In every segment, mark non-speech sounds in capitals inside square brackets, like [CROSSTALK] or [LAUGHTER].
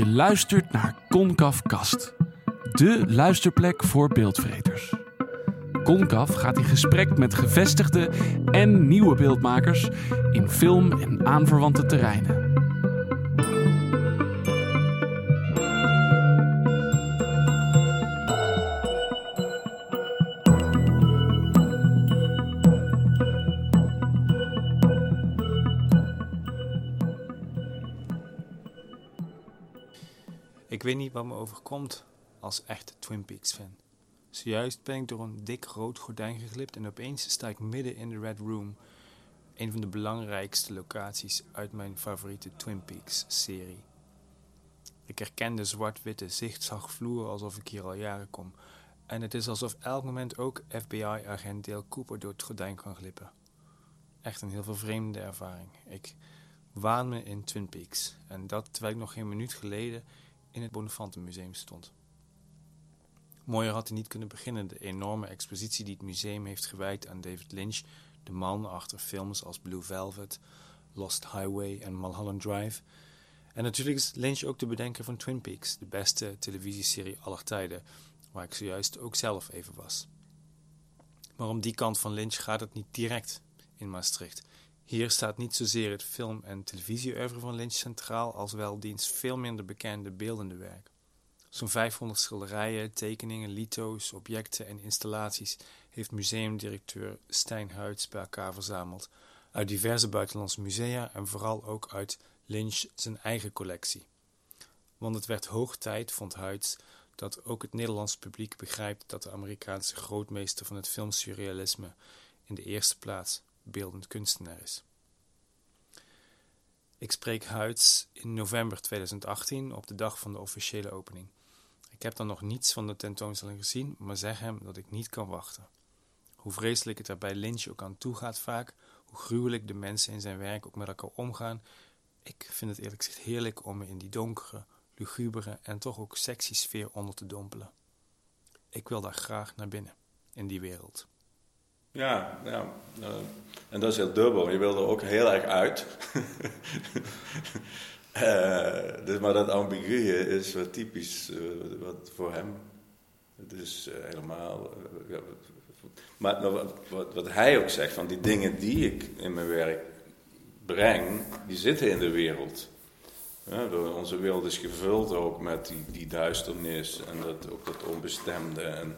Je luistert naar Concaf Kast, de luisterplek voor beeldvreters. Concaf gaat in gesprek met gevestigde en nieuwe beeldmakers in film en aanverwante terreinen. Weet niet wat me overkomt als echte Twin Peaks fan. Zojuist ben ik door een dik rood gordijn geglipt en opeens sta ik midden in de Red Room, een van de belangrijkste locaties uit mijn favoriete Twin Peaks serie. Ik herken de zwart-witte zigzagvloer alsof ik hier al jaren kom, en het is alsof elk moment ook FBI-agent Dale Cooper door het gordijn kan glippen. Echt een heel vervreemde ervaring. Ik waan me in Twin Peaks, en dat terwijl ik nog geen minuut geleden in het Bonifantenmuseum stond. Mooier had hij niet kunnen beginnen, de enorme expositie die het museum heeft gewijd aan David Lynch, de man achter films als Blue Velvet, Lost Highway en Mulholland Drive. En natuurlijk is Lynch ook de bedenker van Twin Peaks, de beste televisieserie aller tijden, waar ik zojuist ook zelf even was. Maar om die kant van Lynch gaat het niet direct in Maastricht. Hier staat niet zozeer het film- en televisieoeuvre van Lynch centraal, als wel diens veel minder bekende beeldende werk. Zo'n 500 schilderijen, tekeningen, lito's, objecten en installaties heeft museumdirecteur Stijn Huids bij elkaar verzameld uit diverse buitenlandse musea en vooral ook uit Lynch zijn eigen collectie. Want het werd hoog tijd, vond Huids, dat ook het Nederlandse publiek begrijpt dat de Amerikaanse grootmeester van het filmsurrealisme in de eerste plaats beeldend kunstenaar is. Ik spreek Huids in november 2018 op de dag van de officiële opening. Ik heb dan nog niets van de tentoonstelling gezien, maar zeg hem dat ik niet kan wachten. Hoe vreselijk het er bij Lynch ook aan toe gaat vaak, hoe gruwelijk de mensen in zijn werk ook met elkaar omgaan, ik vind het eerlijk gezegd heerlijk om me in die donkere, lugubere en toch ook sexy sfeer onder te dompelen. Ik wil daar graag naar binnen, in die wereld. Ja, ja en dat is heel dubbel. Je wil er ook heel erg uit. uh, [LAUGHS] dus, maar dat ambigue is wat typisch uh, wat voor hem. Het is helemaal. maar wat, wat, wat, hij ook zegt, van die dingen die ik in mijn werk breng, die zitten in de wereld. Onze wereld is gevuld ook met die, die duisternis en dat, ook dat onbestemde. En,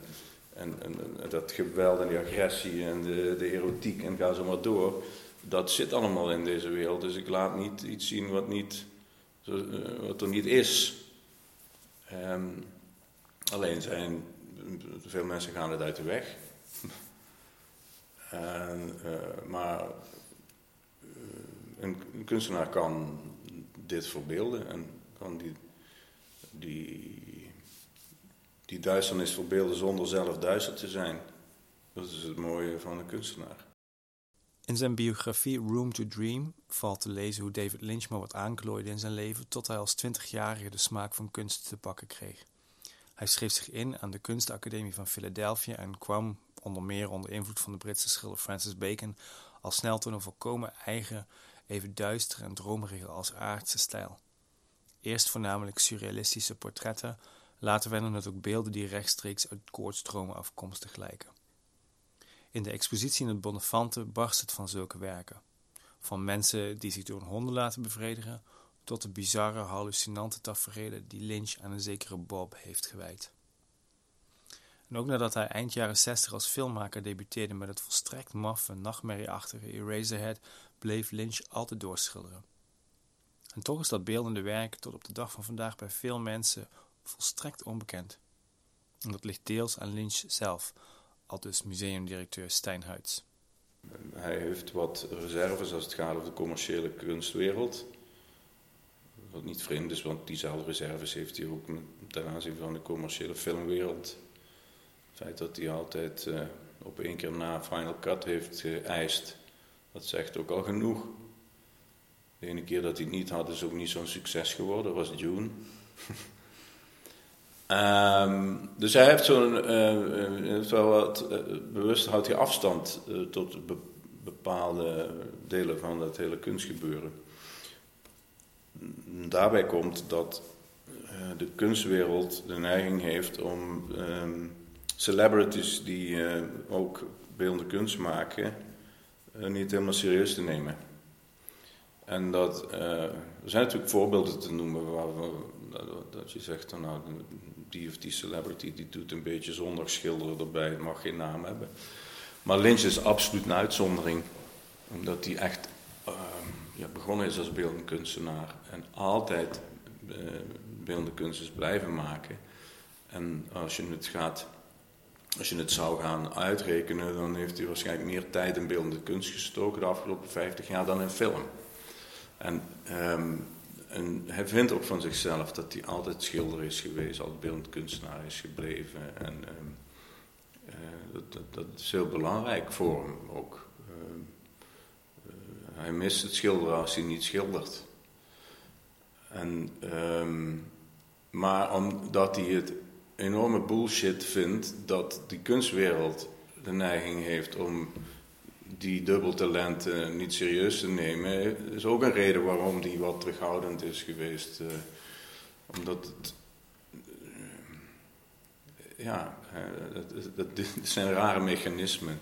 en, en, dat geweld en die agressie en de, de erotiek en ga zo maar door. Dat zit allemaal in deze wereld. Dus ik laat niet iets zien wat, niet, wat er niet is. Um, alleen zijn, veel mensen gaan het uit de weg. en, uh, maar een, een kunstenaar kan dit verbeelden en kan die, die die duisternis verbeelden zonder zelf duister te zijn. Dat is het mooie van een kunstenaar. In zijn biografie Room to Dream valt te lezen hoe David Lynch maar wat aanklooide in zijn leven tot hij als twintigjarige de smaak van kunst te pakken kreeg. Hij schreef zich in aan de Kunstacademie van Philadelphia en kwam, onder meer onder invloed van de Britse schilder Francis Bacon, al snel tot een volkomen eigen, even duistere en dromerige als aardse stijl. Eerst voornamelijk surrealistische portretten, Later werden het ook beelden die rechtstreeks uit koortstromen afkomstig lijken. In de expositie in het Bonnefante barst het van zulke werken. Van mensen die zich door honden laten bevredigen, tot de bizarre, hallucinante tafereelen die Lynch aan een zekere Bob heeft gewijd. En ook nadat hij eind jaren 60 als filmmaker debuteerde met het volstrekt maffe, nachtmerrieachtige Eraserhead, bleef Lynch altijd doorschilderen. En toch is dat beeldende werk tot op de dag van vandaag bij veel mensen volstrekt onbekend. En dat ligt deels aan Lynch zelf, al dus museumdirecteur Stijn. Hij heeft wat reserves als het gaat over de commerciële kunstwereld. Wat niet vreemd is, want diezelfde reserves heeft hij ook ten aanzien van de commerciële filmwereld. Het feit dat hij altijd uh, op één keer na Final Cut heeft geëist, dat zegt ook al genoeg. De ene keer dat hij het niet had, is ook niet zo'n succes geworden, was June. [LAUGHS] Um, dus hij heeft zo'n, uh, wel wat, uh, bewust houdt hij afstand uh, tot be bepaalde delen van dat hele kunstgebeuren. Daarbij komt dat de kunstwereld de neiging heeft om ehm, celebrities die ook beeldende kunst maken, niet helemaal serieus te nemen. En dat, er zijn natuurlijk voorbeelden te noemen waar we, dat je zegt, nou, die of die celebrity die doet een beetje zonder schilderen erbij, mag geen naam hebben. Maar Lynch is absoluut een uitzondering, omdat hij echt uh, ja, begonnen is als beeldend kunstenaar en altijd uh, beeldende kunst is blijven maken. En als je het gaat, als je het zou gaan uitrekenen, dan heeft hij waarschijnlijk meer tijd in beeldende kunst gestoken de afgelopen 50 jaar dan in film. En um, en hij vindt ook van zichzelf dat hij altijd schilder is geweest, altijd beeldend kunstenaar is gebleven. En ehm, eh, dat, dat, dat, is heel belangrijk voor hem ook. Ehm, eh, hij mist het schilderen als hij niet schildert. En, ehm, maar omdat hij het enorme bullshit vindt dat die kunstwereld de neiging heeft om die dubbeltalenten niet serieus te nemen, is ook een reden waarom die wat terughoudend is geweest. Uh, omdat het, uh, ja, dat, zijn rare mechanismen.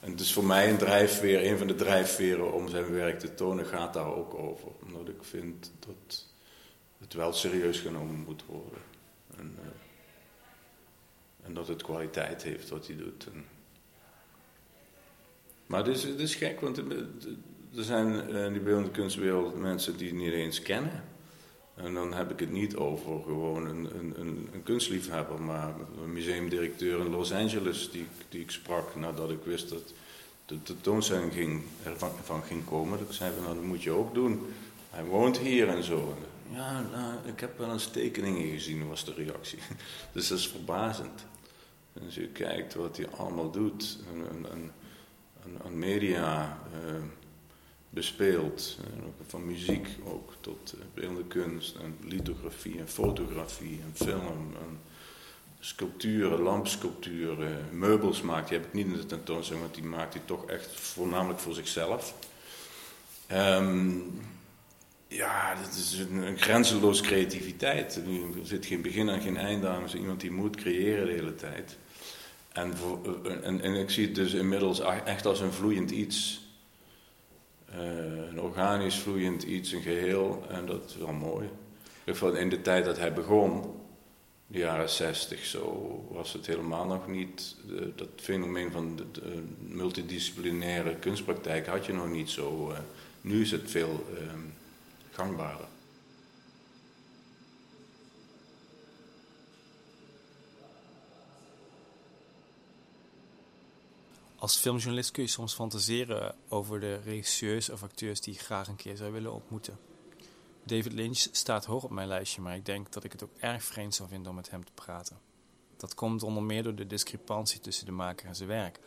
En het is voor mij een drijfveer, een van de drijfveren om zijn werk te tonen, gaat daar ook over. Omdat ik vind dat het wel serieus genomen moet worden. En, en dat het kwaliteit heeft wat hij doet. Maar het is, gek, want er zijn in die beeldende kunstwereld mensen die het niet eens kennen. En dan heb ik het niet over gewoon een, een, een, kunstliefhebber, maar een museumdirecteur in Los Angeles die, die ik sprak nadat ik wist dat de tentoonstelling ging, ervan van ging komen. Dat zei van, nou dat moet je ook doen. Hij woont hier en zo. Ja, nou, ik heb wel eens tekeningen gezien, was de reactie. [LAUGHS] Dus dat is verbazend. En als je kijkt wat hij allemaal doet. Aan, media uh, bespeeld. Uh, van muziek ook tot uh, beeldende kunst en lithografie en fotografie en film. En sculpturen, lampsculpturen, meubels maakt. Die heb ik niet in de tentoonstelling, want die maakt hij toch echt voornamelijk voor zichzelf. Um, ja, dat is een, een grenzeloos creativiteit. Er zit geen begin en geen eind aan. iemand die moet creëren de hele tijd. En, eh, en, en, ik zie het dus inmiddels echt als een vloeiend iets. Uh, een organisch vloeiend iets, een geheel. En dat is wel mooi. In de tijd dat hij begon, de jaren zestig zo, was het helemaal nog niet. Uh, dat fenomeen van de, multidisciplinaire kunstpraktijk had je nog niet zo. Nu is het veel ehm, gangbaarder. Als filmjournalist kun je soms fantaseren over de regisseurs of acteurs die ik graag een keer zou willen ontmoeten. David Lynch staat hoog op mijn lijstje, maar ik denk dat ik het ook erg vreemd zou vinden om met hem te praten. Dat komt onder meer door de discrepantie tussen de maker en zijn werk.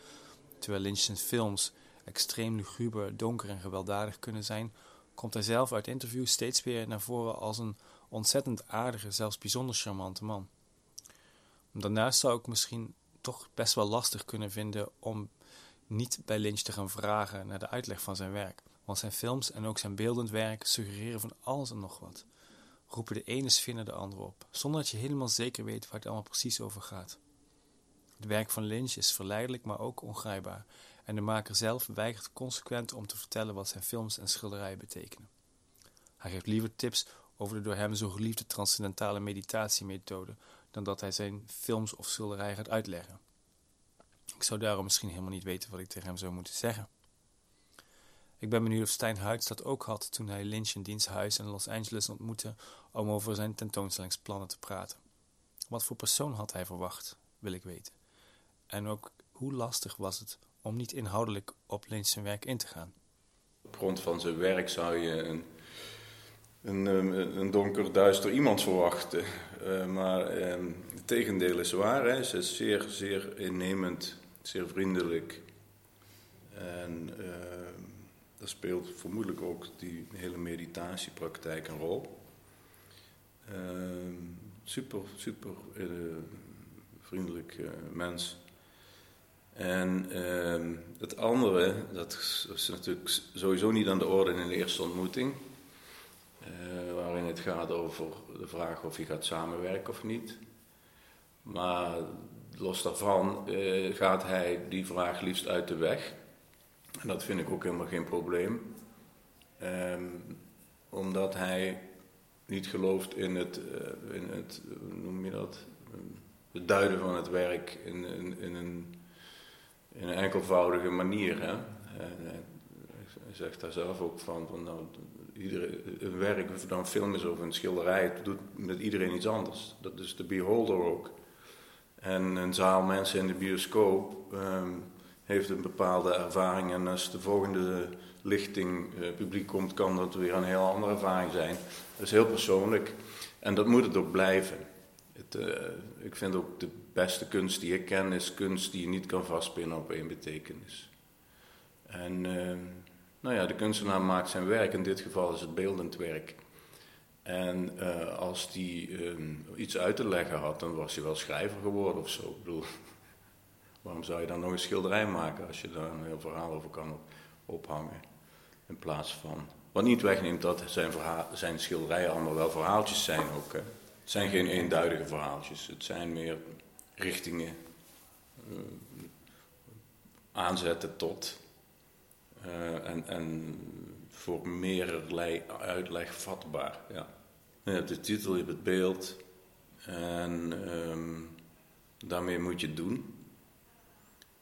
Terwijl Lynch zijn films extreem luguber, donker en gewelddadig kunnen zijn, komt hij zelf uit interviews steeds weer naar voren als een ontzettend aardige, zelfs bijzonder charmante man. Daarnaast zou ik misschien toch best wel lastig kunnen vinden om niet bij Lynch te gaan vragen naar de uitleg van zijn werk. Want zijn films en ook zijn beeldend werk suggereren van alles en nog wat. Roepen de ene sfeer naar de andere op, zonder dat je helemaal zeker weet waar het allemaal precies over gaat. Het werk van Lynch is verleidelijk, maar ook ongrijpbaar. En de maker zelf weigert consequent om te vertellen wat zijn films en schilderijen betekenen. Hij geeft liever tips over de door hem zo geliefde transcendentale meditatiemethode dat hij zijn films of schilderijen gaat uitleggen. Ik zou daarom misschien helemaal niet weten wat ik tegen hem zou moeten zeggen. Ik ben benieuwd of Stijn Huids dat ook had toen hij Lynch in diens huis in Los Angeles ontmoette om over zijn tentoonstellingsplannen te praten. Wat voor persoon had hij verwacht, wil ik weten. En ook hoe lastig was het om niet inhoudelijk op Lynch zijn werk in te gaan. Op grond van zijn werk zou je een, een, een donker, duister iemand verwachten. Uh, maar uh, het tegendeel is waar. Hij is zeer, zeer innemend zeer vriendelijk. En uh, daar speelt vermoedelijk ook die hele meditatiepraktijk een rol. Super, super uh, vriendelijk eh, mens. En ehm, het andere, dat is natuurlijk sowieso niet aan de orde in de eerste ontmoeting. Eh, waarin het gaat over de vraag of hij gaat samenwerken of niet. Maar los daarvan eh, gaat hij die vraag liefst uit de weg. En dat vind ik ook helemaal geen probleem. Ehm, omdat hij niet gelooft in het, uh, in het noem je dat? Het duiden van het werk in, in, een, in een enkelvoudige manier. Hè? Hij zegt daar zelf ook van, van nou, iedere, een werk, of dan een film is of een schilderij, het doet met iedereen iets anders. Dat is de beholder ook. En een zaal mensen in de bioscoop um, heeft een bepaalde ervaring. En als de volgende lichting uh, publiek komt, kan dat weer een heel andere ervaring zijn. Dat is heel persoonlijk. En dat moet het ook blijven. Het, uh, ik vind ook de beste kunst die ik ken, is kunst die je niet kan vastpinnen op één betekenis. En uh, nou ja, de kunstenaar maakt zijn werk, in dit geval is het beeldend werk. En uh, als die uh, iets uit te leggen had, dan was hij wel schrijver geworden of zo. Ik bedoel, [LAUGHS] waarom zou je dan nog een schilderij maken als je daar een heel verhaal over kan op, ophangen? In plaats van. Wat niet wegneemt dat zijn, zijn schilderijen allemaal wel verhaaltjes zijn ook. Hè. Het zijn geen eenduidige verhaaltjes, het zijn meer richtingen, uh, aanzetten tot. Uh, en, en voor meerderlei uitleg vatbaar. Ja. Je hebt de titel, je hebt het beeld en um, daarmee moet je het doen.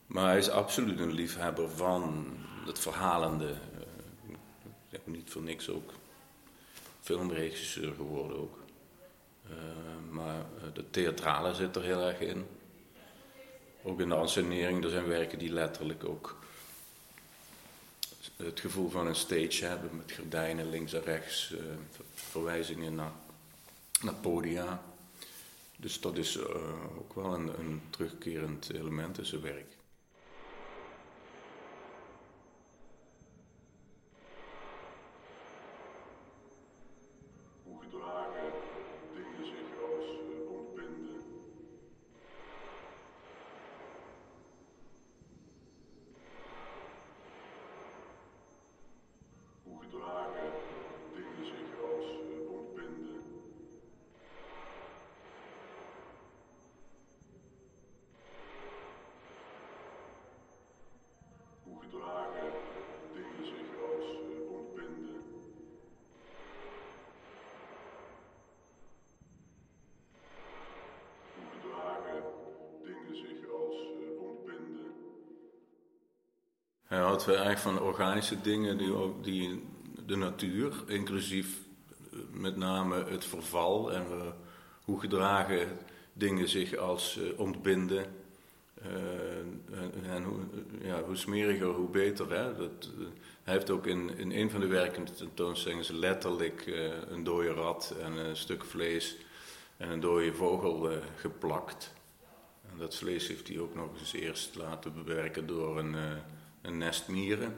Maar hij is absoluut een liefhebber van het verhalende. Uh, niet voor niks ook filmregisseur geworden ook. Uh, maar de theatrale zit er heel erg in. Ook in de ansenering, er zijn werken die letterlijk ook het gevoel van een stage hebben met gordijnen links en rechts, uh, verwijzingen naar, naar podia. Dus dat is uh, ook wel een, een terugkerend element in zijn werk. Wel erg van organische dingen, die, die de natuur, inclusief uh, met name het verval en uh, hoe gedragen dingen zich als uh, ontbinden. en, hoe, ja, hoe smeriger, hoe beter. Hè? Dat, hij heeft ook in, in een van de werken de tentoonstellingen letterlijk een dode rat en een stuk vlees en een dode vogel geplakt. En dat vlees heeft hij ook nog eens eerst laten bewerken door een een nest mieren.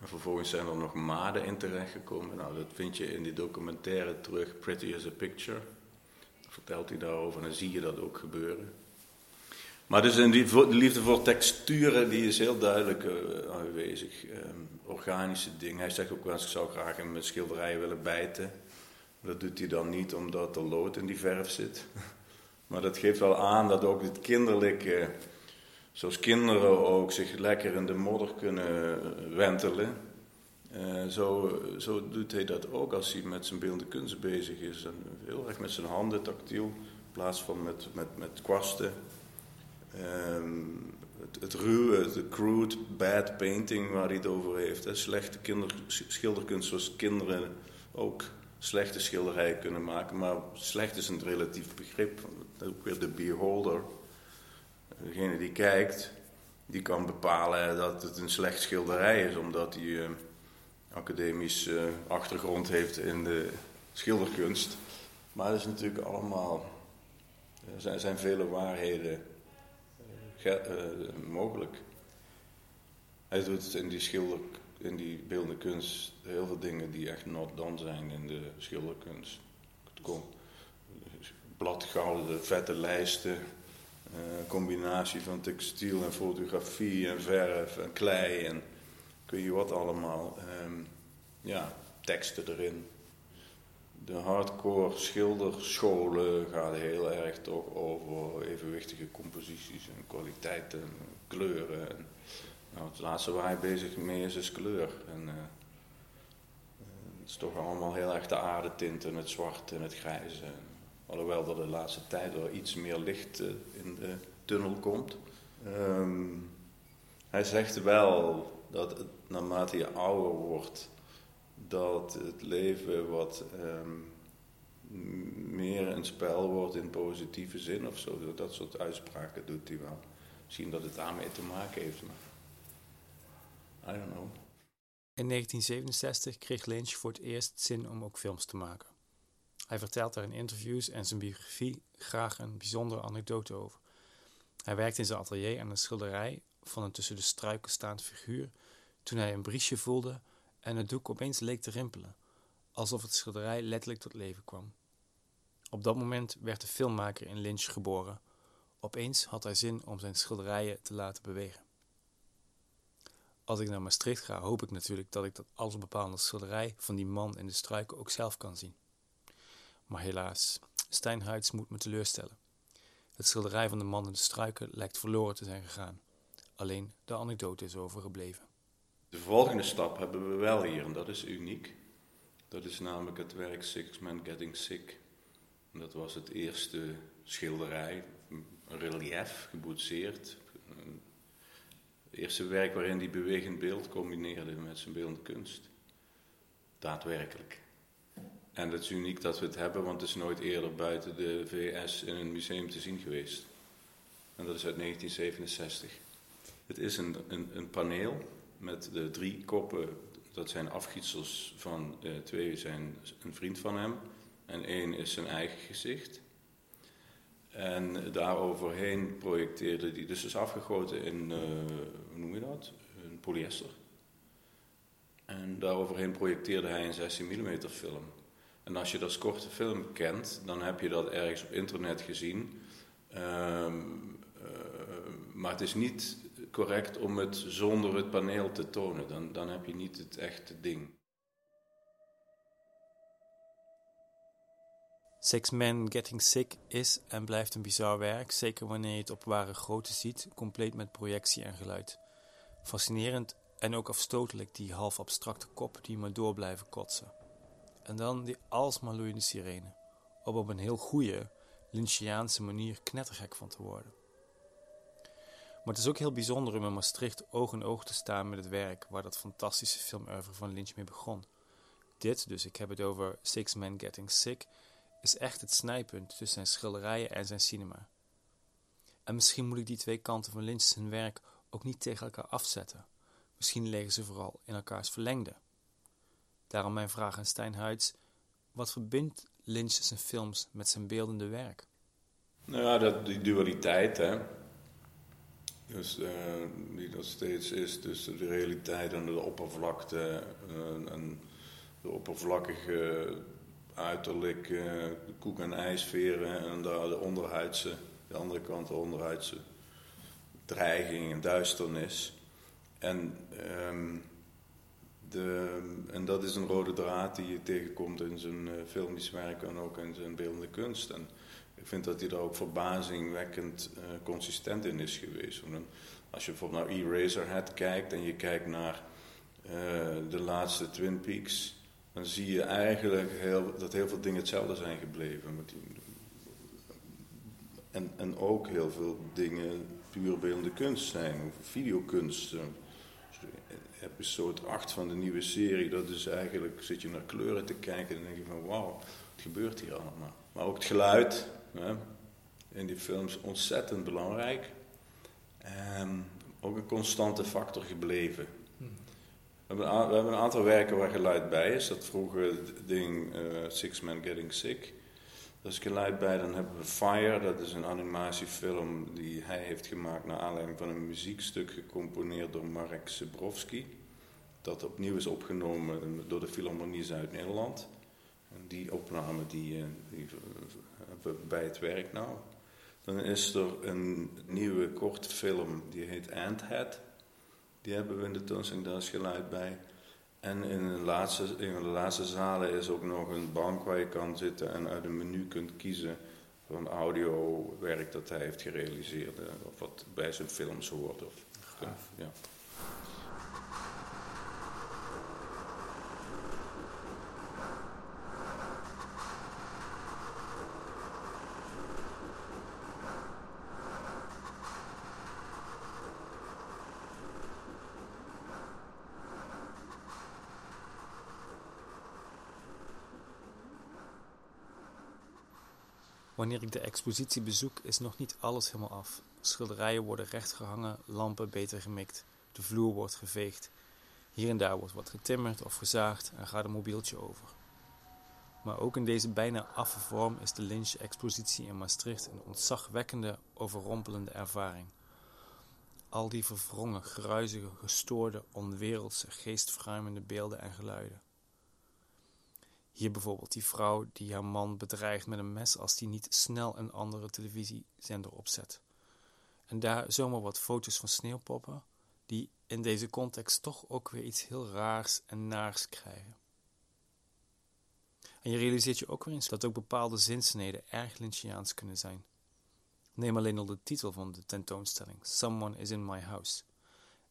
En vervolgens zijn er nog maden in terechtgekomen. Nou, dat vind je in die documentaire terug, Pretty as a Picture. Vertelt hij daarover en dan zie je dat ook gebeuren. Maar dus in die liefde voor texturen, die is heel duidelijk uh, aanwezig. Um, organische dingen. Hij zegt ook wel eens, ik zou graag met schilderijen willen bijten. Dat doet hij dan niet omdat er lood in die verf zit. [LAUGHS] maar dat geeft wel aan dat ook het kinderlijke zoals kinderen ook zich lekker in de modder kunnen wentelen. Uh, zo, zo doet hij dat ook als hij met zijn beeldende kunst bezig is. En heel erg met zijn handen tactiel, in plaats van met, met, met kwasten. Um, het, het ruwe, de crude, bad painting waar hij het over heeft. Slechte kinder, schilderkunst zoals kinderen ook slechte schilderijen kunnen maken. Maar slecht is een relatief begrip. Ook weer de beholder degene die kijkt, die kan bepalen dat het een slecht schilderij is, omdat hij uh, academisch uh, achtergrond heeft in de schilderkunst. Maar dat is natuurlijk allemaal, er zijn, zijn vele waarheden uh, mogelijk. Hij doet in die schilder, in die beeldende kunst heel veel dingen die echt not done zijn in de schilderkunst. Het komt bladgouden, vette lijsten, uh, combinatie van textiel en fotografie en verf en klei en kun je wat allemaal. Um, ja, teksten erin. de hardcore schilderscholen gaat heel erg toch over evenwichtige composities en kwaliteiten, kleuren. En, nou, het laatste waar hij bezig mee is, is kleur. En, uh, het is toch allemaal heel erg de aardetinten, het zwart en het grijze. Alhoewel er de laatste tijd wel iets meer licht uh, in de tunnel komt. Um, hij zegt wel dat naarmate je ouder wordt, dat het leven wat um, meer een spel wordt in positieve zin of zo. Dat soort uitspraken doet hij wel. Misschien dat het daarmee te maken heeft, maar I don't know. In 1967 kreeg Lynch voor het eerst zin om ook films te maken. Hij vertelt daar in interviews en zijn biografie graag een bijzondere anekdote over. Hij werkte in zijn atelier aan een schilderij van een tussen de struiken staand figuur toen hij een briesje voelde en het doek opeens leek te rimpelen, alsof het schilderij letterlijk tot leven kwam. Op dat moment werd de filmmaker in Lynch geboren. Opeens had hij zin om zijn schilderijen te laten bewegen. Als ik naar Maastricht ga, hoop ik natuurlijk dat ik dat allesbepalende schilderij van die man in de struiken ook zelf kan zien. Maar helaas, Steinhuids moet me teleurstellen. Het schilderij van de man in de struiken lijkt verloren te zijn gegaan. Alleen de anekdote is overgebleven. De volgende stap hebben we wel hier en dat is uniek. Dat is namelijk het werk Six Men Getting Sick. Dat was het eerste schilderij, een relief, geboetseerd. Het eerste werk waarin hij bewegend beeld combineerde met zijn beeldende kunst. Daadwerkelijk. En het is uniek dat we het hebben, want het is nooit eerder buiten de VS in een museum te zien geweest. En dat is uit 1967. Het is een, een, een paneel met de drie koppen. Dat zijn afgietsels van uh, twee zijn een vriend van hem en één is zijn eigen gezicht. En daaroverheen projecteerde hij, dus is afgegoten in, uh, hoe noem je dat? Een polyester. En daaroverheen projecteerde hij een 16 mm film. En als je dat korte film kent, dan heb je dat ergens op internet gezien. Um, uh, maar het is niet correct om het zonder het paneel te tonen. Dan, dan heb je niet het echte ding. Six Men Getting Sick is en blijft een bizar werk, zeker wanneer je het op ware grootte ziet, compleet met projectie en geluid. Fascinerend en ook afstotelijk die half abstracte kop die maar door blijven kotsen. En dan die alsmaar loeiende sirene, om op een heel goede, Lynchiaanse manier knettergek van te worden. Maar het is ook heel bijzonder om in Maastricht oog in oog te staan met het werk waar dat fantastische filmoeuvre van Lynch mee begon. Dit, dus ik heb het over Six Men Getting Sick, is echt het snijpunt tussen zijn schilderijen en zijn cinema. En misschien moet ik die twee kanten van Lynch zijn werk ook niet tegen elkaar afzetten. Misschien liggen ze vooral in elkaars verlengde. Daarom mijn vraag aan Stijn Huids: wat verbindt Lynch zijn films met zijn beeldende werk? Nou ja, dat, die dualiteit, hè. Dus uh, die dat steeds is tussen de realiteit en de oppervlakte. Uh, en de oppervlakkige uiterlijk, koek- en ijsveren en de, de onderhuidse, de andere kant de onderhuidse dreiging en duisternis. En, um, de, en dat is een rode draad die je tegenkomt in zijn uh, filmisch werk en ook in zijn beeldende kunst. En ik vind dat hij daar ook verbazingwekkend uh, consistent in is geweest. Als je bijvoorbeeld naar Eraserhead kijkt en je kijkt naar de laatste Twin Peaks dan zie je eigenlijk heel, dat heel veel dingen hetzelfde zijn gebleven. En, en ook heel veel dingen puur beeldende kunst zijn, of videokunst. Dus episode 8 van de nieuwe serie, dat is eigenlijk, zit je naar kleuren te kijken en denk je van wauw, wat gebeurt hier allemaal? Maar ook het geluid hè, in die films ontzettend belangrijk. En ook een constante factor gebleven. We hebben, we hebben, een aantal werken waar geluid bij is. Dat vroege ding uh, Six Men Getting Sick. Is geluid bij. Dan hebben we Fire, dat is een animatiefilm die hij heeft gemaakt naar aanleiding van een muziekstuk gecomponeerd door Marek Zebrowski. Dat opnieuw is opgenomen door de Philharmonie Zuid-Nederland. En die opname die, uh, die hebben we bij het werk nou. Dan is er een nieuwe kortfilm die heet Anthead. Die hebben we in de tentoonstelling, daar is geluid bij. En in de, laatste, van de laatste zalen is ook nog een bank waar je kan zitten en uit een menu kunt kiezen van audiowerk dat hij heeft gerealiseerd. eh, Of wat bij zijn films hoort. Of, ja. Wanneer ik de expositie bezoek, is nog niet alles helemaal af. Schilderijen worden recht gehangen, lampen beter gemikt, de vloer wordt geveegd. Hier en daar wordt wat getimmerd of gezaagd en gaat een mobieltje over. Maar ook in deze bijna affe vorm is de Lynch-expositie in Maastricht een ontzagwekkende, overrompelende ervaring. Al die verwrongen, gruizige, gestoorde, onwereldse, geestverruimende beelden en geluiden. Hier bijvoorbeeld die vrouw die haar man bedreigt met een mes als die niet snel een andere televisiezender opzet. En daar zomaar wat foto's van sneeuwpoppen, die in deze context toch ook weer iets heel raars en naars krijgen. En je realiseert je ook weer eens dat ook bepaalde zinsneden erg Lynchiaans kunnen zijn. Neem alleen al de titel van de tentoonstelling, Someone is in my house.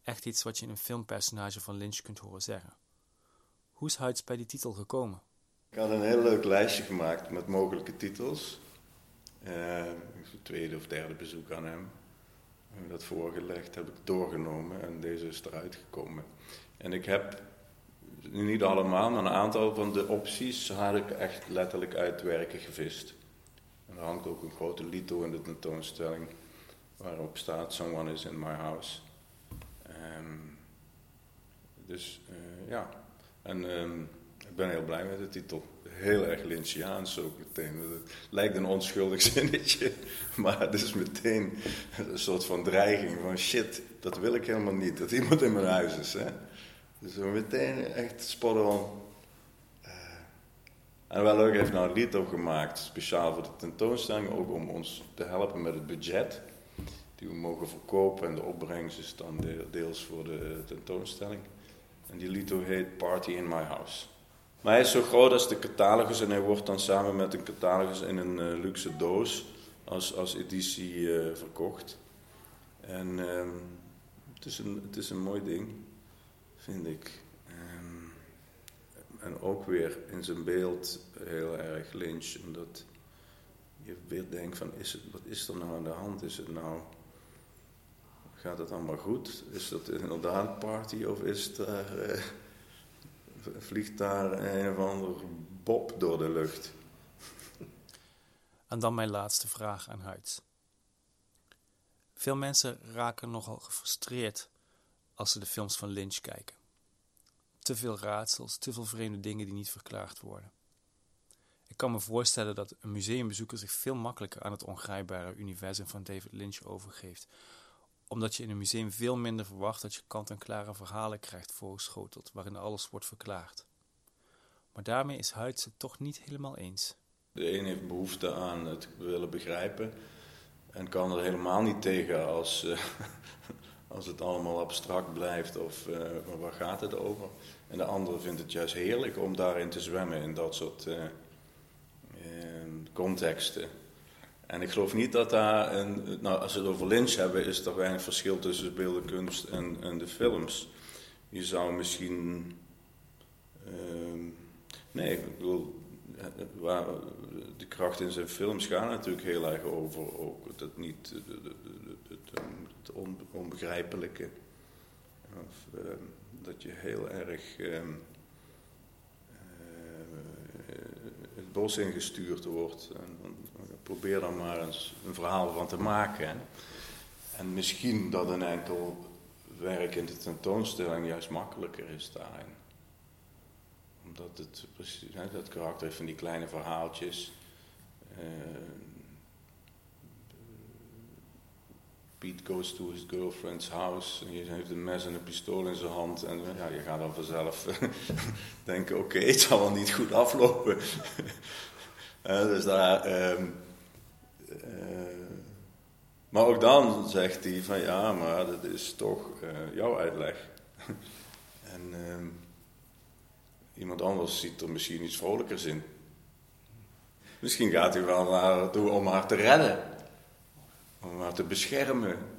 Echt iets wat je in een filmpersonage van Lynch kunt horen zeggen. Hoe is Huids bij die titel gekomen? Ik had een heel leuk lijstje gemaakt met mogelijke titels. Uh, tweede of derde bezoek aan hem. Heb dat voorgelegd, heb ik doorgenomen en deze is eruit gekomen. En ik heb, niet allemaal, maar een aantal van de opties had ik echt letterlijk uit werken gevist. En er hangt ook een grote lito in de tentoonstelling waarop staat Someone is in my house. Um, dus uh, ja, en um, ik ben heel blij met de titel. Heel erg Lynchiaans ook meteen. Het lijkt een onschuldig [LAUGHS] zinnetje, maar het is meteen een soort van dreiging van shit, dat wil ik helemaal niet, dat iemand in mijn huis is. Hè? Dus meteen echt spot on. Uh, en wel leuk, heeft nou een lied ook gemaakt, speciaal voor de tentoonstelling, ook om ons te helpen met het budget die we mogen verkopen en de opbrengst is dan deels voor de tentoonstelling. En die lied heet Party in My House. Maar hij is zo groot als de catalogus en hij wordt dan samen met een catalogus in een uh, luxe doos als, als editie uh, verkocht. En um, het, is een, het is een mooi ding, vind ik. Um, en ook weer in zijn beeld heel erg Lynch, omdat je weer denkt van, is het, wat is er nou aan de hand? Is het nou, gaat het allemaal goed? Is dat inderdaad party of is er... Uh, vliegt daar een of ander bob door de lucht. En dan mijn laatste vraag aan Huids. Veel mensen raken nogal gefrustreerd als ze de films van Lynch kijken. Te veel raadsels, te veel vreemde dingen die niet verklaard worden. Ik kan me voorstellen dat een museumbezoeker zich veel makkelijker aan het ongrijpbare universum van David Lynch overgeeft, omdat je in een museum veel minder verwacht dat je kant-en-klare verhalen krijgt voorgeschoteld, waarin alles wordt verklaard. Maar daarmee is Huids het toch niet helemaal eens. De een heeft behoefte aan het willen begrijpen en kan er helemaal niet tegen als, uh, [LAUGHS] als het allemaal abstract blijft of uh, waar gaat het over. En de andere vindt het juist heerlijk om daarin te zwemmen in dat soort uh, contexten. En ik geloof niet dat daar, een, nou als we het over Lynch hebben, is er weinig verschil tussen de beeldenkunst en, en de films. Je zou misschien, uh, nee, ik bedoel, waar, de kracht in zijn films gaat natuurlijk heel erg over ook dat niet, het, het, het on, onbegrijpelijke. Of, uh, dat je heel erg uh, het bos ingestuurd wordt. En, probeer dan maar eens een verhaal van te maken. En misschien dat een enkel werk in de tentoonstelling juist makkelijker is daarin. Omdat het precies, dat karakter van die kleine verhaaltjes. Uh, Pete goes to his girlfriend's house. En je heeft een mes en een pistool in zijn hand. En ja, je gaat dan vanzelf [LAUGHS] denken: oké, het zal wel niet goed aflopen. uh, [LAUGHS] dus daar. Uh, maar ook dan zegt hij van ja, maar dat is toch uh, jouw uitleg. [LAUGHS] en uh, iemand anders ziet er misschien iets vrolijkers in. Misschien gaat hij wel naar toe om haar te redden. Om haar te beschermen.